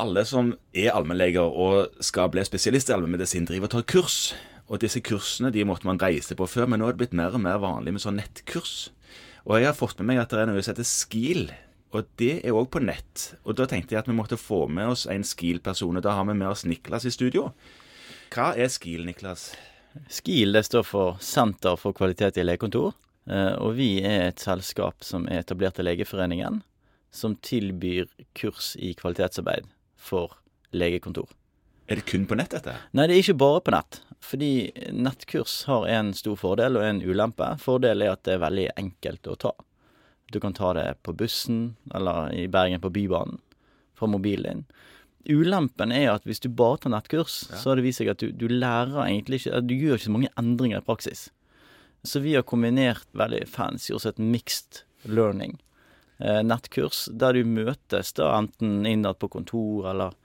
alle som er allmennleger og skal bli spesialist i allmennmedisin, driver og tar kurs. Og disse kursene de måtte man reise på før, men nå er det blitt mer og mer vanlig med sånn nettkurs. Og jeg har fått med meg at det er noe som heter SKIL, og det er òg på nett. Og da tenkte jeg at vi måtte få med oss en SKIL-person, og da har vi med oss Niklas i studio. Hva er SKIL, Niklas? SKIL det står for Senter for kvalitet i legekontor. Eh, og vi er et selskap som er etablert av Legeforeningen, som tilbyr kurs i kvalitetsarbeid for legekontor. Er det kun på nett, dette? Nei, det er ikke bare på nett. Fordi nettkurs har en stor fordel og en ulempe. Fordelen er at det er veldig enkelt å ta. Du kan ta det på bussen, eller i Bergen på Bybanen, fra mobilen din. Ulempen er at hvis du bare tar nettkurs, ja. så har det vist seg at du, du lærer egentlig ikke Du gjør ikke så mange endringer i praksis. Så vi har kombinert veldig fancy, og sett mixed learning nettkurs der du møtes da enten innad på kontor eller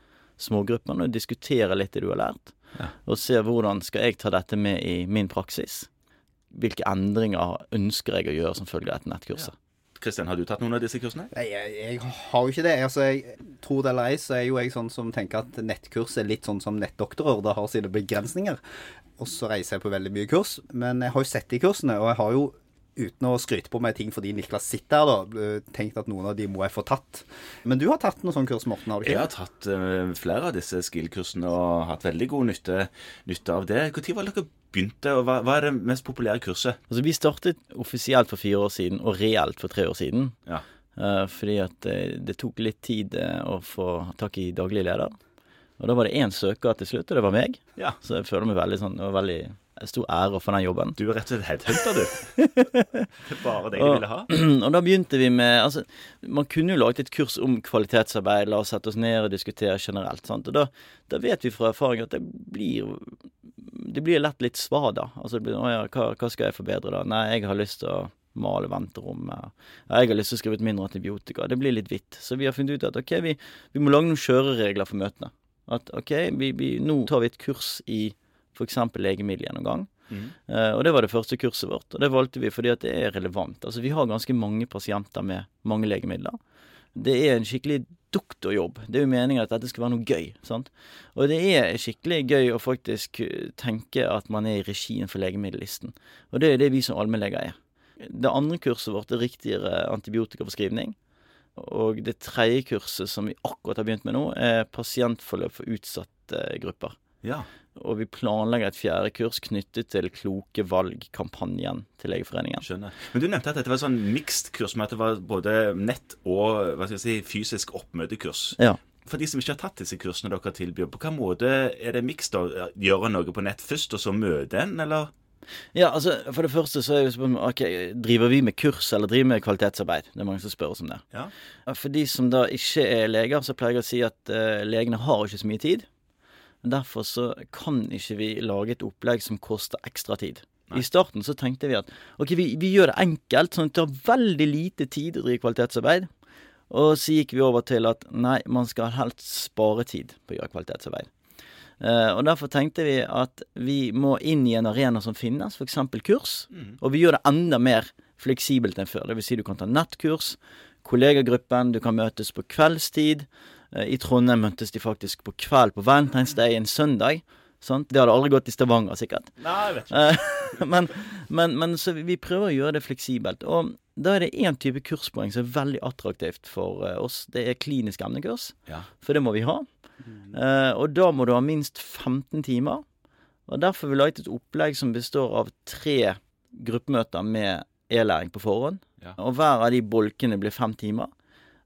smågruppene og diskuterer litt det du har lært. Ja. Og ser hvordan skal jeg ta dette med i min praksis. Hvilke endringer ønsker jeg å gjøre som følge av dette nettkurset. Ja. Kristian, har du tatt noen av disse kursene? Nei, jeg, jeg, har jo ikke det. Altså, jeg tror det eller ei, så er jo jeg sånn som tenker at nettkurs er litt sånn som nettdoktorer. Det har sine begrensninger. Og så reiser jeg på veldig mye kurs. Men jeg har jo sett de kursene, og jeg har jo uten å skryte på meg ting fordi Niklas sitter her, da, tenkt at noen av de må jeg få tatt. Men du har tatt noen sånne kurs, Morten? har du ikke? Jeg har tatt uh, flere av disse skill-kursene og hatt veldig god nytte, nytte av det. Når var det dere begynte, og hva, hva, er det mest populære kurset? Altså, Vi startet offisielt for fire år siden, og reelt for tre år siden. Ja. Uh, fordi at det, det, tok litt tid uh, å få tak i daglig leder. Og da var det én søker til slutt, og det var meg. Ja. Så jeg føler meg veldig sånn, og veldig stor ære for den jobben. Du er rett og slett headhunter, du. det er bare det jeg ville ha. Og da begynte vi med Altså, man kunne jo laget et kurs om kvalitetsarbeid, la oss sette oss ned og diskutere generelt. sant? Og da, da vet vi fra erfaring at det blir det blir lett litt svada. Altså, det blir, å ja, hva, hva, skal jeg forbedre da? Nei, jeg har lyst til å male venterommet. Jeg har lyst til å skrive ut mindre antibiotika. Det blir litt hvitt. Så vi har funnet ut at ok, vi, vi må lage noen kjøreregler for møtene. At ok, vi, vi, nå tar vi et kurs i f.eks. legemiddelgjennomgang. Mm. Uh, og det var det første kurset vårt, og det valgte vi fordi at det er relevant. Altså Vi har ganske mange pasienter med mange legemidler. Det er en skikkelig doktorjobb. Det er jo meningen at dette skal være noe gøy. sant? Og det er skikkelig gøy å faktisk tenke at man er i regien for legemiddellisten. Og det er det vi som allmennleger er. Det andre kurset vårt er riktigere antibiotikaforskrivning. Og det tredje kurset som vi akkurat har begynt med nå, er pasientforløp for utsatte grupper. Ja. Og vi planlegger et fjerde kurs knyttet til Kloke valg-kampanjen til Legeforeningen. Skjønner. Men du nevnte at dette var sånn mixed kurs, med at det var både nett og hva skal jeg si, fysisk oppmøtekurs. Ja. For de som ikke har tatt disse kursene dere tilbyr, på hvilken måte er det mixed? da? Gjøre noe på nett først, og så møte en, eller? Ja, altså For det første så er jo spørsmålet ok, Driver vi med kurs eller driver med kvalitetsarbeid? Det er mange som spør oss om det. Ja. For de som da ikke er leger, så pleier jeg å si at uh, legene har ikke så mye tid. Derfor så kan ikke vi lage et opplegg som koster ekstra tid. Nei. I starten så tenkte vi at ok, vi, vi gjør det enkelt, sånn at det tar veldig lite tid å drive kvalitetsarbeid. Og så gikk vi over til at nei, man skal helst spare tid på å gjøre kvalitetsarbeid. Uh, og derfor tenkte vi at vi må inn i en arena som finnes, f.eks. kurs. Mm. Og vi gjør det enda mer fleksibelt enn før. Vil si du kan ta nettkurs, kollegagruppen, du kan møtes på kveldstid. Eh, I Trondheim møttes de faktisk på kveld på Valentine's Day en søndag. Sant? Det hadde aldri gått i Stavanger, sikkert. Nei, jeg vet ikke. Eh, men, men, men, så vi prøver å gjøre det fleksibelt. Og da er det én type kurspoeng som er veldig attraktivt for eh, oss. Det er klinisk emnekurs. Ja. For det må vi ha. Mm. og da må du ha minst 15 timer. Og derfor har vi laget et opplegg som består av tre gruppemøter med e-læring på forhånd. Ja. Og hver av de bolkene blir fem timer.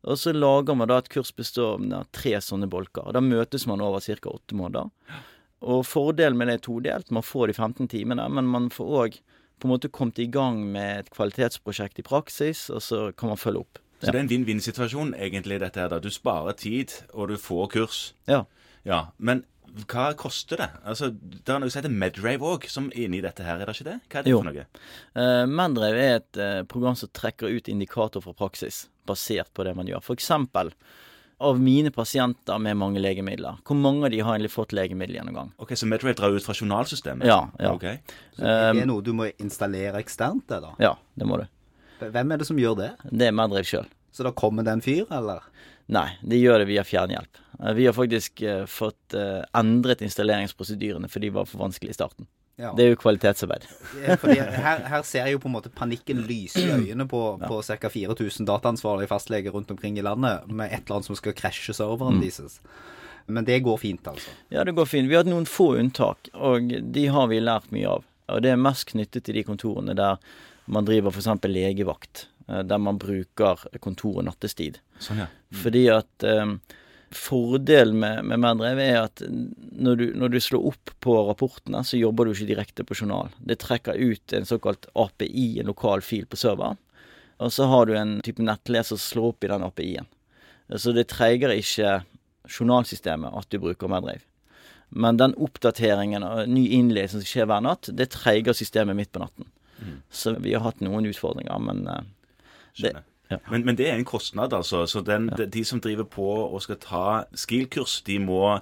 Og så lager man da et kurs bestående av tre sånne bolker. Da møtes man over ca. åtte måneder. Og fordelen med det er todelt. Man får de 15 timene, men man får òg på en måte kommet i gang med et kvalitetsprosjekt i praksis, og så kan man følge opp. Så det er en vinn-vinn-situasjon, egentlig, dette her. da. Du sparer tid, og du får kurs. Ja. ja. Men hva koster det? Altså, Det er noe som heter Medrave òg, som er inni dette her, er det ikke det? Hva er det jo. for noe? Uh, Medrave er et uh, program som trekker ut indikator fra praksis, basert på det man gjør. For eksempel av mine pasienter med mange legemidler. Hvor mange av de har egentlig fått legemiddelgjennomgang? Ok, Så Medrave drar ut fra journalsystemet? Ja. ja. Okay. Så det er noe du må installere eksternt, det da? Ja, det må du. Hvem er det som gjør det? Det er Medrave sjøl. Så da kommer det en fyr, eller? Nei, de gjør det via fjernhjelp. Eh, Vi har faktisk eh, fått eh, endret installeringsprosedyrene, for de var for vanskelige i starten. Ja. Det er jo kvalitetsarbeid. Fordi her, her ser jeg jo på en måte panikken lyse i øynene på, på ca. 4000 dataansvarlige fastleger rundt omkring i landet med et eller annet som skal krasje serveren deres. Men det går fint, altså. Ja, det går fint. Vi har hatt noen få unntak, og de har vi lært mye av. Og det er mest knyttet til de kontorene der man driver f.eks. legevakt, der man bruker kontoret nattestid. Sånn, ja. Fordi at eh, Fordelen med, med Meddrive er at når du, når du slår opp på rapportene, så jobber du ikke direkte på journal. Det trekker ut en såkalt API, en lokal fil på server. Og så har du en type nettleser som slår opp i den API-en. Så det treiger ikke journalsystemet at du bruker Meddrive. Men den oppdateringen og ny innledning som skjer hver natt, det treiger systemet midt på natten. Så vi har hatt noen utfordringer, men det, Skjønner. Ja. Men, men det er en kostnad, altså. Så den, de, de som driver på og skal ta SKIL-kurs, de må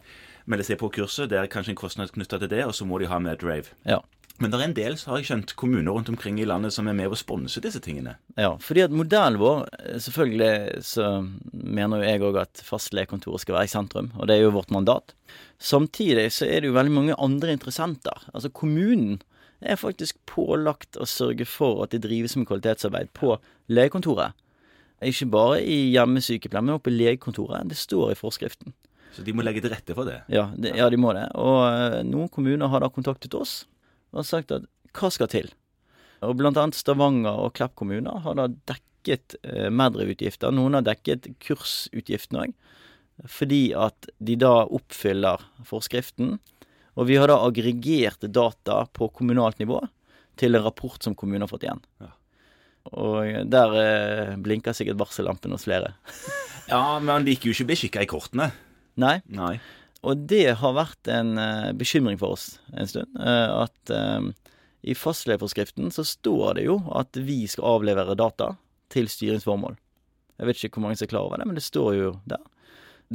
melde seg på kurset. Det er kanskje en kostnad knytta til det, og så må de ha med Drave. ja. Men det er en del, så har jeg skjønt, kommuner rundt omkring i landet som er med å sponse disse tingene. Ja, fordi at modellen vår eh, Selvfølgelig så mener jo jeg òg at fastlegekontoret skal være i sentrum, og det er jo vårt mandat. Samtidig så er det jo veldig mange andre interessenter. Altså kommunen er faktisk pålagt å sørge for at det drives med kvalitetsarbeid på legekontoret. Ikke bare i hjemmesykepleien, men oppe i legekontoret. Det står i forskriften. Så de må legge til rette for det. Ja, de, ja de må det. Og eh, noen kommuner har da kontaktet oss og sagt at hva skal til? Og blant annet Stavanger og Klepp kommuner har da dekket eh, Medriv-utgifter. Noen har dekket kursutgiftene òg, fordi at de da oppfyller forskriften. Og vi har da aggregert data på kommunalt nivå til en rapport som kommunen har fått igjen. Ja. Og der eh, blinker sikkert varsellampen hos flere. Ja, men han liker jo ikke å bli kikka i kortene. Nei, Nei. Og det har vært en eh, bekymring for oss en stund. eh, at eh, i fastlegeforskriften så står det jo at vi skal avlevere data til styringsformål. Jeg vet ikke hvor mange som er klar over det, men det står jo der.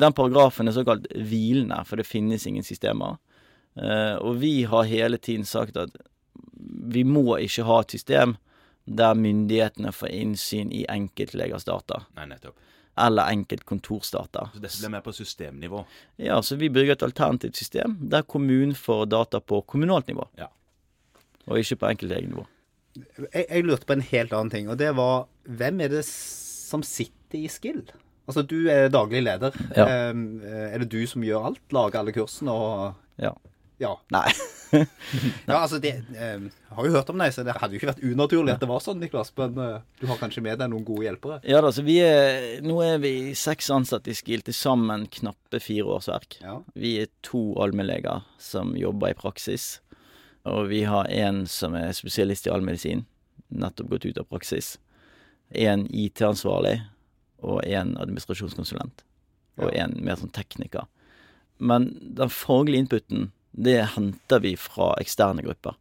Den paragrafen er såkalt hvilende, for det finnes ingen systemer. Eh, og vi har hele tiden sagt at vi må ikke ha et system der myndighetene får innsyn i enkeltlegers data, Nei, nettopp. eller enkeltkontorsdata. Så dette blir mer på systemnivå. Ja, så vi bygger et alternativt system der kommunen får data på kommunalt nivå. Ja. Og ikke på enkeltlegenivå. Jeg, jeg lurte på en helt annen ting, og det var hvem er det som sitter i Skill? Altså, du er daglig leder. Ja. Ehm, er det du som gjør alt? Lager alle kursene og Ja. Ja. Nei. ja altså, det eh, har jo hørt om deg, så det hadde jo ikke vært unaturlig at det var sånn, Niklas. Men eh, du har kanskje med deg noen gode hjelpere? Ja da, så vi er Nå er vi seks ansatte i SKIL, til sammen knappe fire årsverk. Ja. Vi er to allmennleger som jobber i praksis. Og vi har en som er spesialist i allmedisin, nettopp gått ut av praksis. En IT-ansvarlig, og en administrasjonskonsulent. Og en mer sånn tekniker. Men den faglige inputen, det henter vi fra eksterne grupper.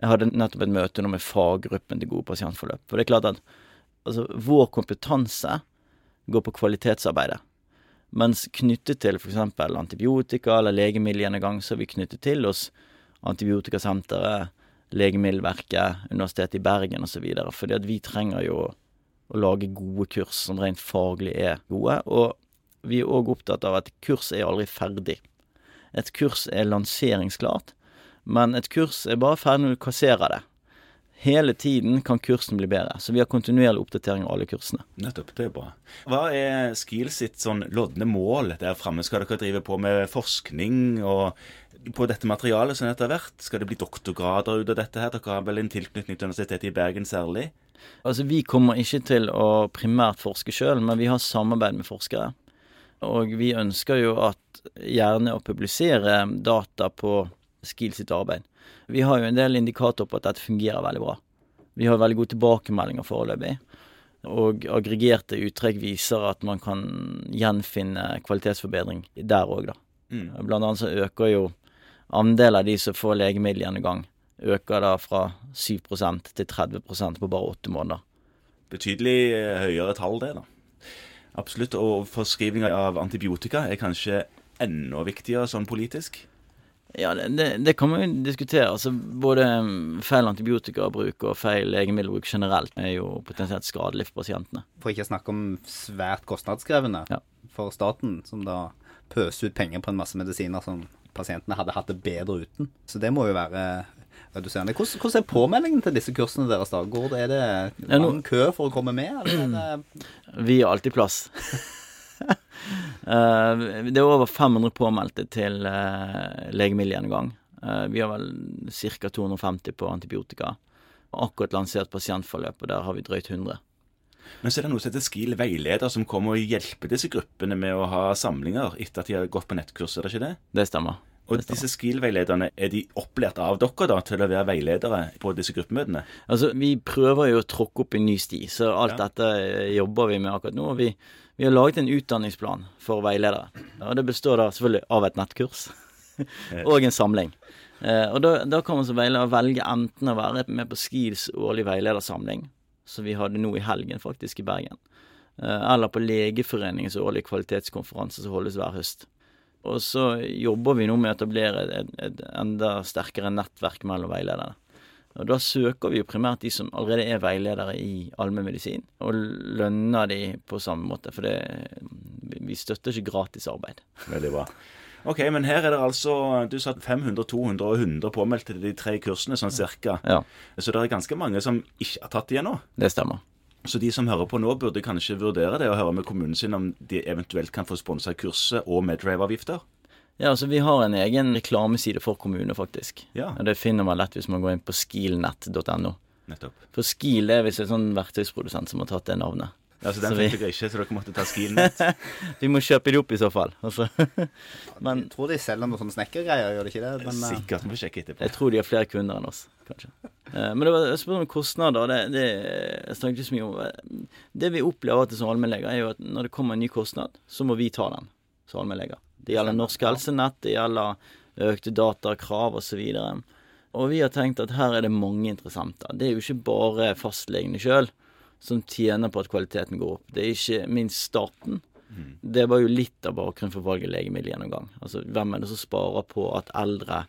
Jeg hadde nettopp et møte nå med faggruppen til gode pasientforløp. For det er klart at altså, vår kompetanse går på kvalitetsarbeidet. Mens knyttet til f.eks. antibiotika eller legemiddelgjennomgang, så er vi knyttet til oss Antibiotikasenteret, Legemiddelverket, Universitetet i Bergen osv. Fordi vi trenger jo å lage gode kurs som rent faglig er gode. Og vi er òg opptatt av at kurs er aldri ferdig. Et kurs er lanseringsklart, men et kurs er bare ferdig når du kasserer det. Hele tiden kan kursen bli bedre, så vi har kontinuerlig oppdatering av alle kursene. Nettopp. Det er bra. Hva er Skil sitt sånn lodne mål der framme? Skal dere drive på med forskning og på dette materialet som etter hvert? Skal det bli doktorgrader ut av dette her? Dere har vel en tilknytning til Universitetet i Bergen særlig? Altså, vi kommer ikke til å primært forske sjøl, men vi har samarbeid med forskere. Og vi ønsker jo at gjerne å publisere data på SKIL sitt arbeid. Vi har jo en del indikatorer på at dette fungerer veldig bra. Vi har veldig gode tilbakemeldinger foreløpig. Og aggregerte uttrekk viser at man kan gjenfinne kvalitetsforbedring der òg, da. Mm. Blant annet så øker jo andelen av de som får legemiddelgjennomgang, øker da fra 7 til 30 på bare åtte måneder. Betydelig eh, høyere tall, det, da. Absolutt. Og forskrivning av antibiotika er kanskje enda viktigere sånn politisk? Ja, det, det, det kan man jo diskutere. Altså, både mm, feil antibiotikabruk og feil legemiddelbruk generelt er jo potensielt skadelig for pasientene. For ikke å snakke om svært kostnadskrevende. Ja. for staten, som da pøser ut penger på en masse medisiner som pasientene hadde hatt det bedre uten. Så det må jo være. Hvordan, hvordan er påmeldingen til disse kursene deres, da? Går det, er det noen lang kø for å komme med, eller er det Vi har alltid plass. Eh, det er over 500 påmeldte til uh, legemiddelgjennomgang. Eh, vi har vel ca. 250 på antibiotika. Akkurat lansert pasientforløp, og der har vi drøyt 100. Men så er det noe som heter Skil veileder, som kommer og hjelper disse gruppene med å ha samlinger etter at de har gått på nettkurs, er det ikke det? Det stemmer. Og disse Skil-veilederne, er de opplært av dere da til å være veiledere på disse gruppemøtene? Altså, vi prøver jo å tråkke opp en ny sti, så alt Ja. dette eh, jobber vi med akkurat nå. og Vi, vi har laget en utdanningsplan for veiledere. Og det består da selvfølgelig av et nettkurs og en samling. Eh, og da, da kan man som veileder velge enten å være med på Skils årlige veiledersamling, som vi hadde nå i helgen faktisk i Bergen, eh, eller på Legeforeningens årlige kvalitetskonferanse som holdes hver høst. Og så jobber vi nå med å etablere et, et enda sterkere nettverk mellom veilederne. Og Da søker vi jo primært de som allerede er veiledere i allmennmedisin, og lønner de på samme måte. For det, vi støtter ikke gratis arbeid. Veldig bra. Ok, men her er det altså Du sa 500, 200 og 100 påmeldte til de tre kursene, sånn cirka. Ja, Så det er ganske mange som ikke har tatt det ennå. det stemmer. Så de som hører på nå, burde kanskje vurdere det og høre med kommunen sin om de eventuelt kan få sponsa kurset og Medrave-avgifter. Ja, altså Vi har en egen reklameside for kommune, faktisk. Ja. Og Det finner man lett hvis man går inn på skilnett.no. Nettopp. For Skil er visst en sånn verktøysprodusent som har tatt det navnet. Altså, den Så vi- fikk dere ikke, så dere måtte ta Skilnett. Vi må kjøpe det opp i så fall. Altså. Men Jeg tror de selger noen sånne snekkergreier, gjør de ikke det? Men, eh, Sikkert. Vi får sjekke etterpå. Jeg tror de har flere kunder enn oss, kanskje. Eh, Men det var et spørsmål om kostnader. Det, det jeg snakket ikke så mye om. Det vi opplever som allmennleger, er jo at når det kommer en ny kostnad, så må vi ta den som allmennleger. Det gjelder Norsk Helsenett, det gjelder økte datakrav osv. Og, og vi har tenkt at her er det mange interessenter. Det er jo ikke bare fastlegene sjøl som tjener på at kvaliteten går opp. Det er ikke minst staten. Det var jo litt av bakgrunnen for valget legemiddelgjennomgang. Altså, hvem er det som sparer på at eldre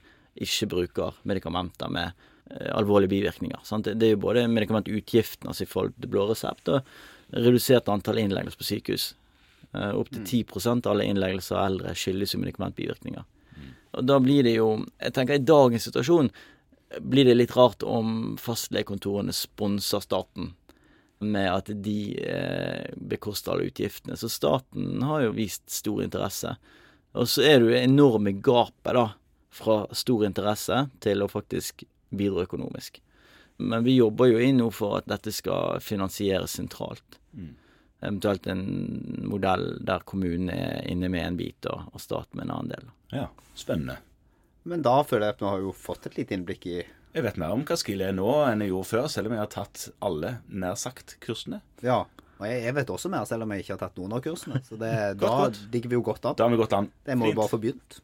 ikke bruker medikamenter med eh, alvorlige bivirkninger? Sant? Det, er jo både medikamentutgiftene altså i forhold til blå resept, og redusert antall innleggelser på sykehus. Eh, Opptil 10 av alle innleggelser av eldre skyldes jo medikamentbivirkninger. Og da blir det jo Jeg tenker i dagens situasjon blir det litt rart om fastlegekontorene sponser staten med at de eh, bekoster alle utgiftene. Så staten har jo vist stor interesse. Og så er det jo enorme gapet, da, fra stor interesse til å faktisk bidra økonomisk. Men vi jobber jo inn nå for at dette skal finansieres sentralt. Eventuelt en modell der kommunen er inne med en bit, og, og staten med en annen del. Ja, spennende. men da føler jeg at vi har jo fått et lite innblikk i Jeg vet mer om hva Skill er nå enn jeg gjorde før, selv om jeg har tatt alle, nær sagt, kursene. Ja. Og jeg, jeg vet også mer, selv om jeg ikke har tatt noen av kursene. Så det, Godt, da godt. ligger vi jo godt an. Da har vi godt an. Det må Fint. vi bare få begynt.